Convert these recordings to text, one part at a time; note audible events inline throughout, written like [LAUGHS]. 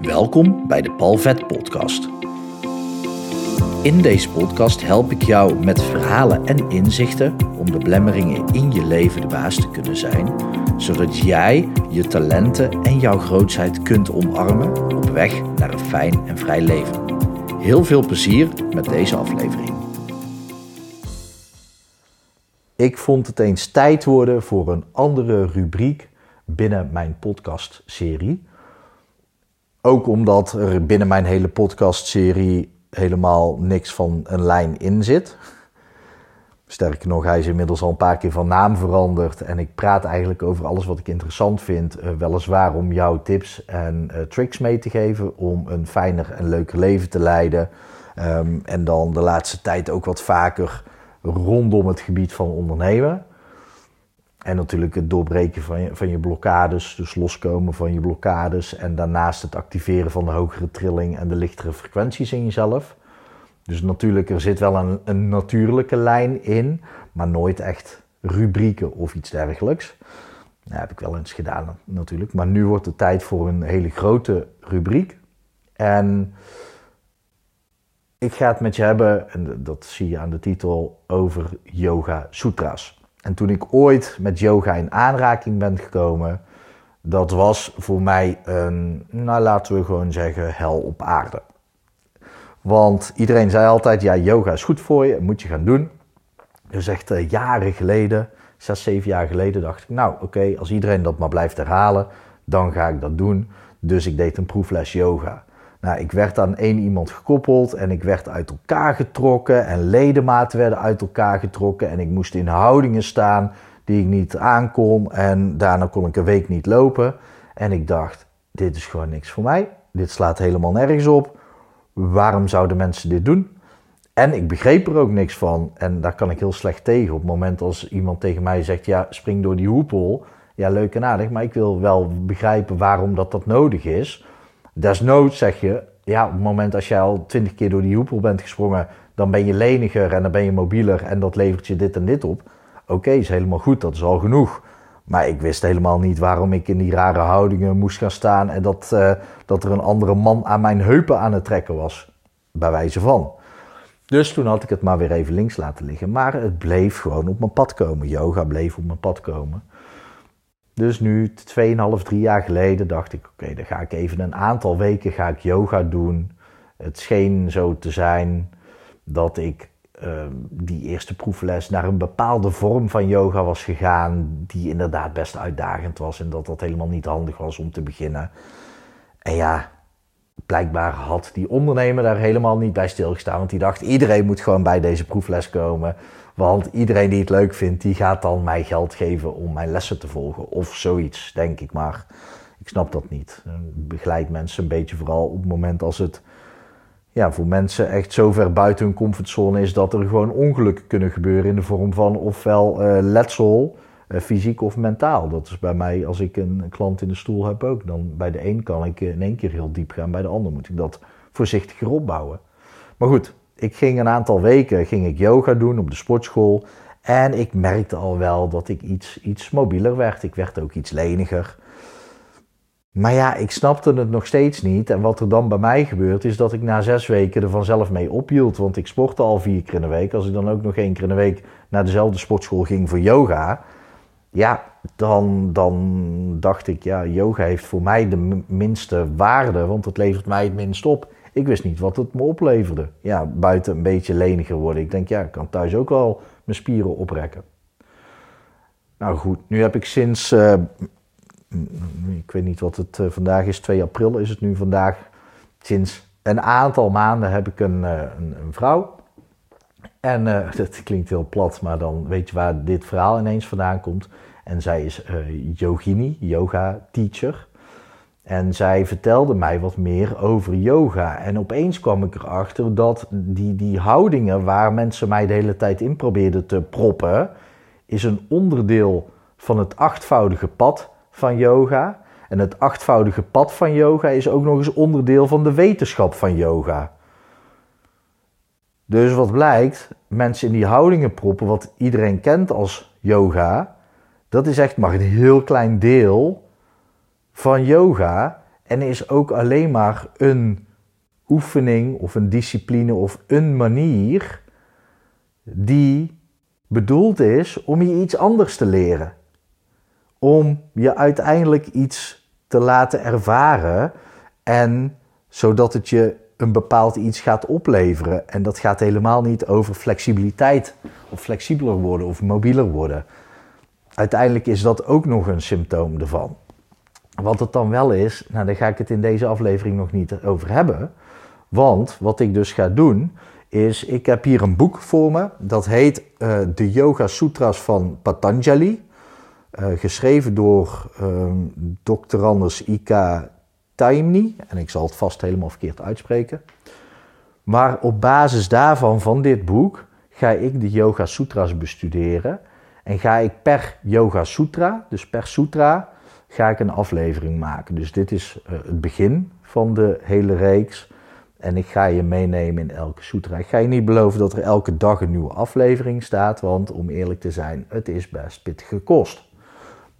Welkom bij de Palvet Podcast. In deze podcast help ik jou met verhalen en inzichten om de blemmeringen in je leven de baas te kunnen zijn, zodat jij je talenten en jouw grootheid kunt omarmen op weg naar een fijn en vrij leven. Heel veel plezier met deze aflevering. Ik vond het eens tijd worden voor een andere rubriek binnen mijn podcastserie. Ook omdat er binnen mijn hele podcastserie helemaal niks van een lijn in zit. Sterker nog, hij is inmiddels al een paar keer van naam veranderd. En ik praat eigenlijk over alles wat ik interessant vind. Uh, weliswaar om jou tips en uh, tricks mee te geven om een fijner en leuker leven te leiden. Um, en dan de laatste tijd ook wat vaker rondom het gebied van ondernemen. En natuurlijk het doorbreken van je, van je blokkades, dus loskomen van je blokkades. En daarnaast het activeren van de hogere trilling en de lichtere frequenties in jezelf. Dus natuurlijk, er zit wel een, een natuurlijke lijn in, maar nooit echt rubrieken of iets dergelijks. Dat heb ik wel eens gedaan natuurlijk. Maar nu wordt het tijd voor een hele grote rubriek. En ik ga het met je hebben, en dat zie je aan de titel, over Yoga Sutras. En toen ik ooit met yoga in aanraking ben gekomen, dat was voor mij een, nou laten we gewoon zeggen, hel op aarde. Want iedereen zei altijd, ja, yoga is goed voor je, moet je gaan doen. Dus echt uh, jaren geleden, zes, zeven jaar geleden, dacht ik, nou oké, als iedereen dat maar blijft herhalen, dan ga ik dat doen. Dus ik deed een proefles yoga. Nou, ik werd aan één iemand gekoppeld en ik werd uit elkaar getrokken en ledematen werden uit elkaar getrokken en ik moest in houdingen staan die ik niet aankon en daarna kon ik een week niet lopen. En ik dacht, dit is gewoon niks voor mij. Dit slaat helemaal nergens op. Waarom zouden mensen dit doen? En ik begreep er ook niks van. En daar kan ik heel slecht tegen. Op het moment als iemand tegen mij zegt: Ja, spring door die hoepel. Ja, leuk en aardig. Maar ik wil wel begrijpen waarom dat, dat nodig is. Desnoods zeg je, ja, op het moment als jij al twintig keer door die hoepel bent gesprongen, dan ben je leniger en dan ben je mobieler en dat levert je dit en dit op. Oké, is helemaal goed, dat is al genoeg. Maar ik wist helemaal niet waarom ik in die rare houdingen moest gaan staan en dat, uh, dat er een andere man aan mijn heupen aan het trekken was. Bij wijze van. Dus toen had ik het maar weer even links laten liggen. Maar het bleef gewoon op mijn pad komen. Yoga bleef op mijn pad komen. Dus nu, 2,5, 3 jaar geleden, dacht ik: oké, dan ga ik even een aantal weken ga ik yoga doen. Het scheen zo te zijn dat ik uh, die eerste proefles naar een bepaalde vorm van yoga was gegaan, die inderdaad best uitdagend was en dat dat helemaal niet handig was om te beginnen. En ja, blijkbaar had die ondernemer daar helemaal niet bij stilgestaan, want die dacht: iedereen moet gewoon bij deze proefles komen. Want iedereen die het leuk vindt, die gaat dan mij geld geven om mijn lessen te volgen. Of zoiets, denk ik maar. Ik snap dat niet. Ik begeleid mensen een beetje vooral op het moment als het ja, voor mensen echt zo ver buiten hun comfortzone is dat er gewoon ongelukken kunnen gebeuren in de vorm van ofwel uh, letsel, fysiek of mentaal. Dat is bij mij als ik een klant in de stoel heb ook. Dan bij de een kan ik in één keer heel diep gaan, bij de ander moet ik dat voorzichtiger opbouwen. Maar goed, ik ging een aantal weken ging ik yoga doen op de sportschool. En ik merkte al wel dat ik iets, iets mobieler werd. Ik werd ook iets leniger. Maar ja, ik snapte het nog steeds niet. En wat er dan bij mij gebeurt, is dat ik na zes weken er vanzelf mee ophield. Want ik sportte al vier keer in de week. Als ik dan ook nog één keer in de week naar dezelfde sportschool ging voor yoga. Ja, dan, dan dacht ik, ja, yoga heeft voor mij de minste waarde. Want het levert mij het minst op. Ik wist niet wat het me opleverde. Ja, buiten een beetje leniger worden. Ik denk, ja, ik kan thuis ook wel mijn spieren oprekken. Nou goed, nu heb ik sinds, uh, ik weet niet wat het uh, vandaag is, 2 april is het nu vandaag. Sinds een aantal maanden heb ik een, een, een vrouw. En [LAUGHS] dat klinkt heel plat, maar dan weet je waar dit verhaal ineens vandaan komt. En zij is yogini, yoga teacher. En zij vertelde mij wat meer over yoga. En opeens kwam ik erachter dat die, die houdingen waar mensen mij de hele tijd in probeerden te proppen, is een onderdeel van het achtvoudige pad van yoga. En het achtvoudige pad van yoga is ook nog eens onderdeel van de wetenschap van yoga. Dus wat blijkt, mensen in die houdingen proppen, wat iedereen kent als yoga, dat is echt maar een heel klein deel van yoga. en is ook alleen maar een oefening of een discipline of een manier die bedoeld is om je iets anders te leren. Om je uiteindelijk iets te laten ervaren en zodat het je een bepaald iets gaat opleveren. En dat gaat helemaal niet over flexibiliteit of flexibeler worden of mobieler worden. Uiteindelijk is dat ook nog een symptoom ervan. Wat het dan wel is, nou daar ga ik het in deze aflevering nog niet over hebben. Want wat ik dus ga doen, is ik heb hier een boek voor me. Dat heet uh, De Yoga Sutras van Patanjali. Uh, geschreven door uh, Dr. Anders Ika Taimni. En ik zal het vast helemaal verkeerd uitspreken. Maar op basis daarvan, van dit boek, ga ik de Yoga Sutras bestuderen. En ga ik per Yoga Sutra, dus per sutra, ga ik een aflevering maken. Dus dit is uh, het begin van de hele reeks. En ik ga je meenemen in elke sutra. Ik ga je niet beloven dat er elke dag een nieuwe aflevering staat, want om eerlijk te zijn, het is best pittige kost.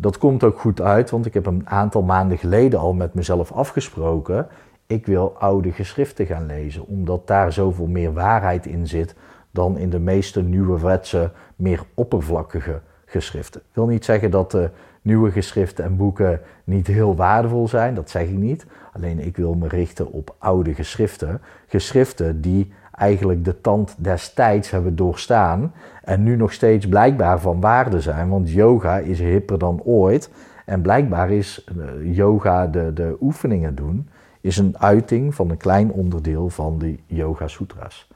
Dat komt ook goed uit, want ik heb een aantal maanden geleden al met mezelf afgesproken. Ik wil oude geschriften gaan lezen, omdat daar zoveel meer waarheid in zit dan in de meeste nieuwe wetse, meer oppervlakkige geschriften. Ik wil niet zeggen dat de nieuwe geschriften en boeken niet heel waardevol zijn, dat zeg ik niet. Alleen ik wil me richten op oude geschriften. Geschriften die eigenlijk de tand destijds hebben doorstaan en nu nog steeds blijkbaar van waarde zijn. Want yoga is hipper dan ooit. En blijkbaar is eh, yoga, de, de oefeningen doen, is een uiting van een klein onderdeel van de Yoga Sutras.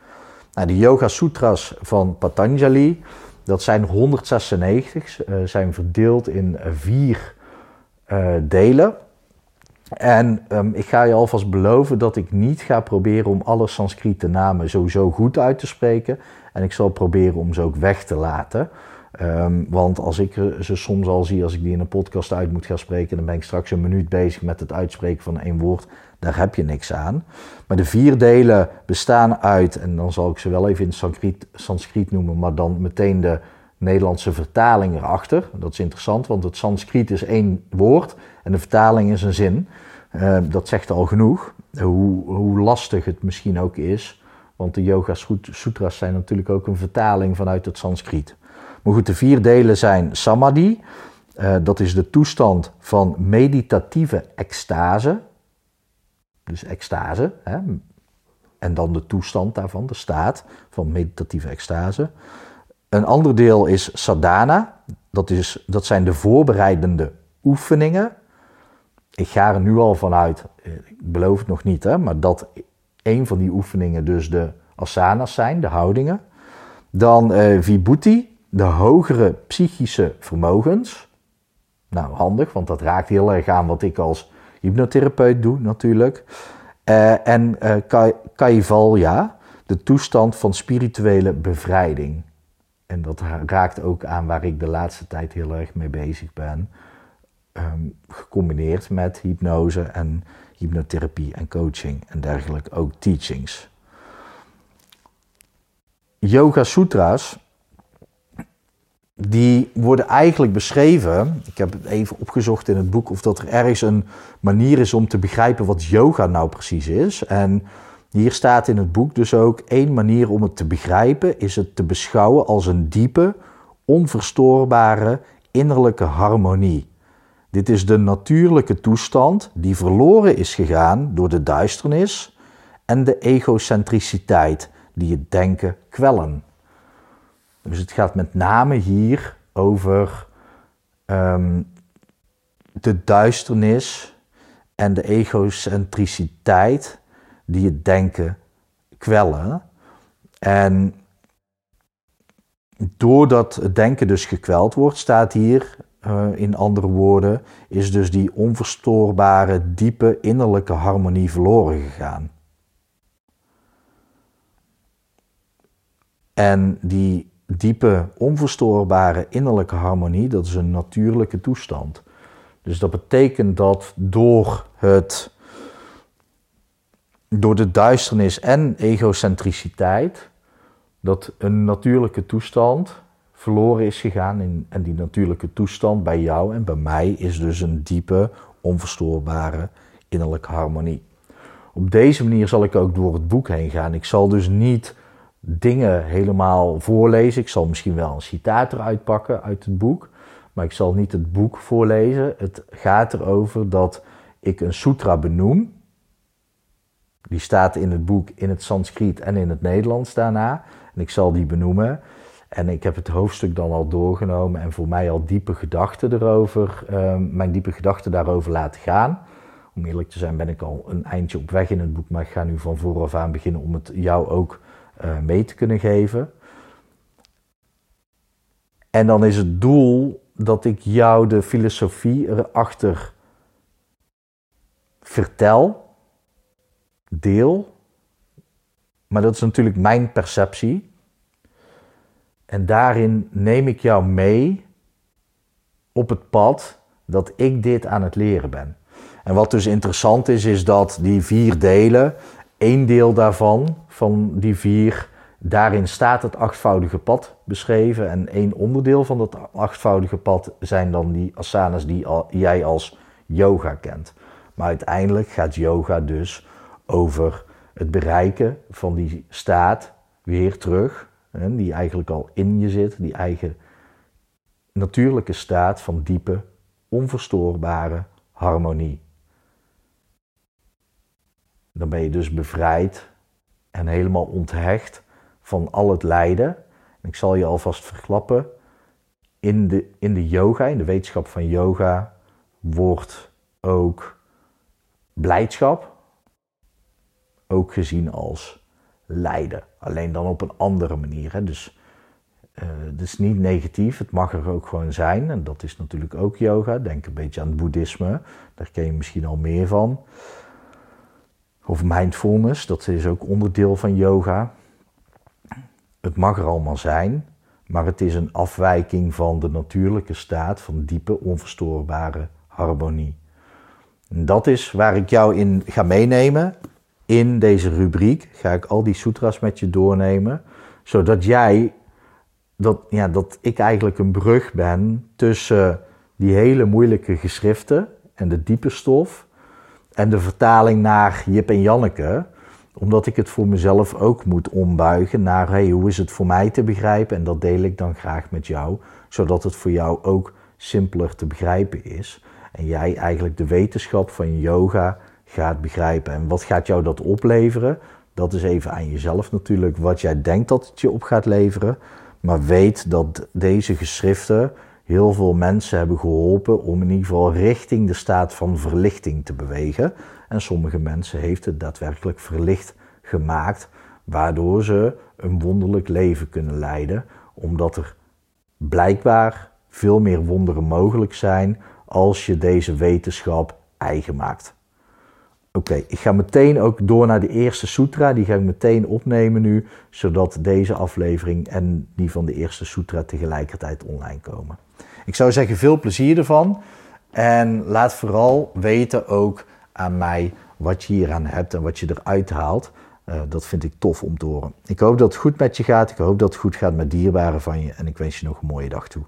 Nou, de Yoga Sutras van Patanjali, dat zijn 196, uh, eh, zijn verdeeld in vier uh, delen. En um, ik ga je alvast beloven dat ik niet ga proberen om alle Sanskriete namen sowieso goed uit te spreken. En ik zal proberen om ze ook weg te laten. Um, want als ik ze soms al zie, als ik die in een podcast uit moet gaan spreken, dan ben ik straks een minuut bezig met het uitspreken van één woord. Daar heb je niks aan. Maar de vier delen bestaan uit, en dan zal ik ze wel even in Sanskriet, Sanskriet noemen, maar dan meteen de Nederlandse vertaling erachter. Dat is interessant, want het Sanskriet is één woord en de vertaling is een zin. Uh, dat zegt al genoeg, hoe, hoe lastig het misschien ook is. Want de Yoga Sutras zijn natuurlijk ook een vertaling vanuit het Sanskriet. Maar goed, de vier delen zijn Samadhi. Uh, dat is de toestand van meditatieve extase. Dus extase. Hè? En dan de toestand daarvan, de staat van meditatieve extase. Een ander deel is sadhana. Dat, is, dat zijn de voorbereidende oefeningen. Ik ga er nu al vanuit, eh, ik beloof het nog niet, hè, maar dat een van die oefeningen dus de asanas zijn, de houdingen. Dan uh, vibhuti, de hogere psychische vermogens. Nou, handig, want dat raakt heel erg aan wat ik als hypnotherapeut doe natuurlijk. Uh, en uh, kaivalya, de toestand van spirituele bevrijding. En dat raakt ook aan waar ik de laatste tijd heel erg mee bezig ben. Um, gecombineerd met hypnose en hypnotherapie en coaching en dergelijke, ook teachings. Yoga Sutras, die worden eigenlijk beschreven. Ik heb het even opgezocht in het boek of dat er ergens een manier is om te begrijpen wat yoga nou precies is. En hier staat in het boek dus ook één manier om het te begrijpen, is het te beschouwen als een diepe, onverstoorbare innerlijke harmonie. Dit is de natuurlijke toestand die verloren is gegaan door de duisternis en de egocentriciteit die het denken kwellen. Dus het gaat met name hier over um, de duisternis en de egocentriciteit die het denken kwellen. En doordat het denken dus gekweld wordt, staat hier uh, in andere woorden, is dus die onverstoorbare, diepe innerlijke harmonie verloren gegaan. En die diepe, onverstoorbare innerlijke harmonie, dat is een natuurlijke toestand. Dus dat betekent dat door het door de duisternis en egocentriciteit, dat een natuurlijke toestand verloren is gegaan. In, en die natuurlijke toestand bij jou en bij mij is dus een diepe, onverstoorbare innerlijke harmonie. Op deze manier zal ik ook door het boek heen gaan. Ik zal dus niet dingen helemaal voorlezen. Ik zal misschien wel een citaat eruit pakken uit het boek. Maar ik zal niet het boek voorlezen. Het gaat erover dat ik een sutra benoem. Die staat in het boek in het Sanskriet en in het Nederlands daarna. En ik zal die benoemen. En ik heb het hoofdstuk dan al doorgenomen en voor mij al diepe gedachten erover, ehm, mijn diepe gedachten daarover laten gaan. Om eerlijk te zijn ben ik al een eindje op weg in het boek, maar ik ga nu van vooraf aan beginnen om het jou ook uh, mee te kunnen geven. En dan is het doel dat ik jou de filosofie erachter vertel, deel. Maar dat is natuurlijk mijn perceptie. En daarin neem ik jou mee op het pad dat ik dit aan het leren ben. En wat dus interessant is, is dat die vier delen, één deel daarvan, van die vier, daarin staat het achtvoudige pad beschreven. En één onderdeel van dat achtvoudige pad zijn dan die asanas die jij als yoga kent. Maar uiteindelijk gaat yoga dus over het bereiken van die staat weer terug die eigenlijk al in je zit, die eigen natuurlijke staat van diepe, onverstoorbare harmonie. Dan ben je dus bevrijd en helemaal onthecht van al het lijden. ik zal je alvast verklappen, in de, in de yoga, in de wetenschap van yoga, wordt ook blijdschap ook gezien als lijden. Alleen dan op een andere manier. Hè. Dus uh, het is niet negatief, het mag er ook gewoon zijn. En dat is natuurlijk ook yoga. Denk een beetje aan het boeddhisme, daar ken je misschien al meer van. Of mindfulness, dat is ook onderdeel van yoga. Het mag er allemaal zijn, maar het is een afwijking van de natuurlijke staat van diepe, onverstoorbare harmonie. En dat is waar ik jou in ga meenemen in deze rubriek ga ik al die sutras met je doornemen, zodat jij, dat, ja, dat ik eigenlijk een brug ben tussen die hele moeilijke geschriften en de diepe stof en de vertaling naar Jip en Janneke, omdat ik het voor mezelf ook moet ombuigen naar hey, hoe is het voor mij te begrijpen? En dat deel ik dan graag met jou, zodat het voor jou ook simpeler te begrijpen is. En jij eigenlijk de wetenschap van yoga gaat begrijpen. En wat gaat jou dat opleveren? Dat is even aan jezelf natuurlijk, wat jij denkt dat het je op gaat leveren. Maar weet dat deze geschriften heel veel mensen hebben geholpen om in ieder geval richting de staat van verlichting te bewegen. En sommige mensen heeft het daadwerkelijk verlicht gemaakt, waardoor ze een wonderlijk leven kunnen leiden, omdat er blijkbaar veel meer wonderen mogelijk zijn als je deze wetenschap eigen maakt. Oké, ik ga meteen ook door naar de eerste sutra. Die ga ik meteen opnemen nu, zodat deze aflevering en die van de eerste sutra tegelijkertijd online komen. Ik zou zeggen, veel plezier ervan. En laat vooral weten ook aan mij wat je hier aan hebt en wat je eruit haalt. Uh, dat vind ik tof om te horen. Ik hoop dat het goed met je gaat. Ik hoop dat het goed gaat met dierbaren van je. En ik wens je nog een mooie dag toe.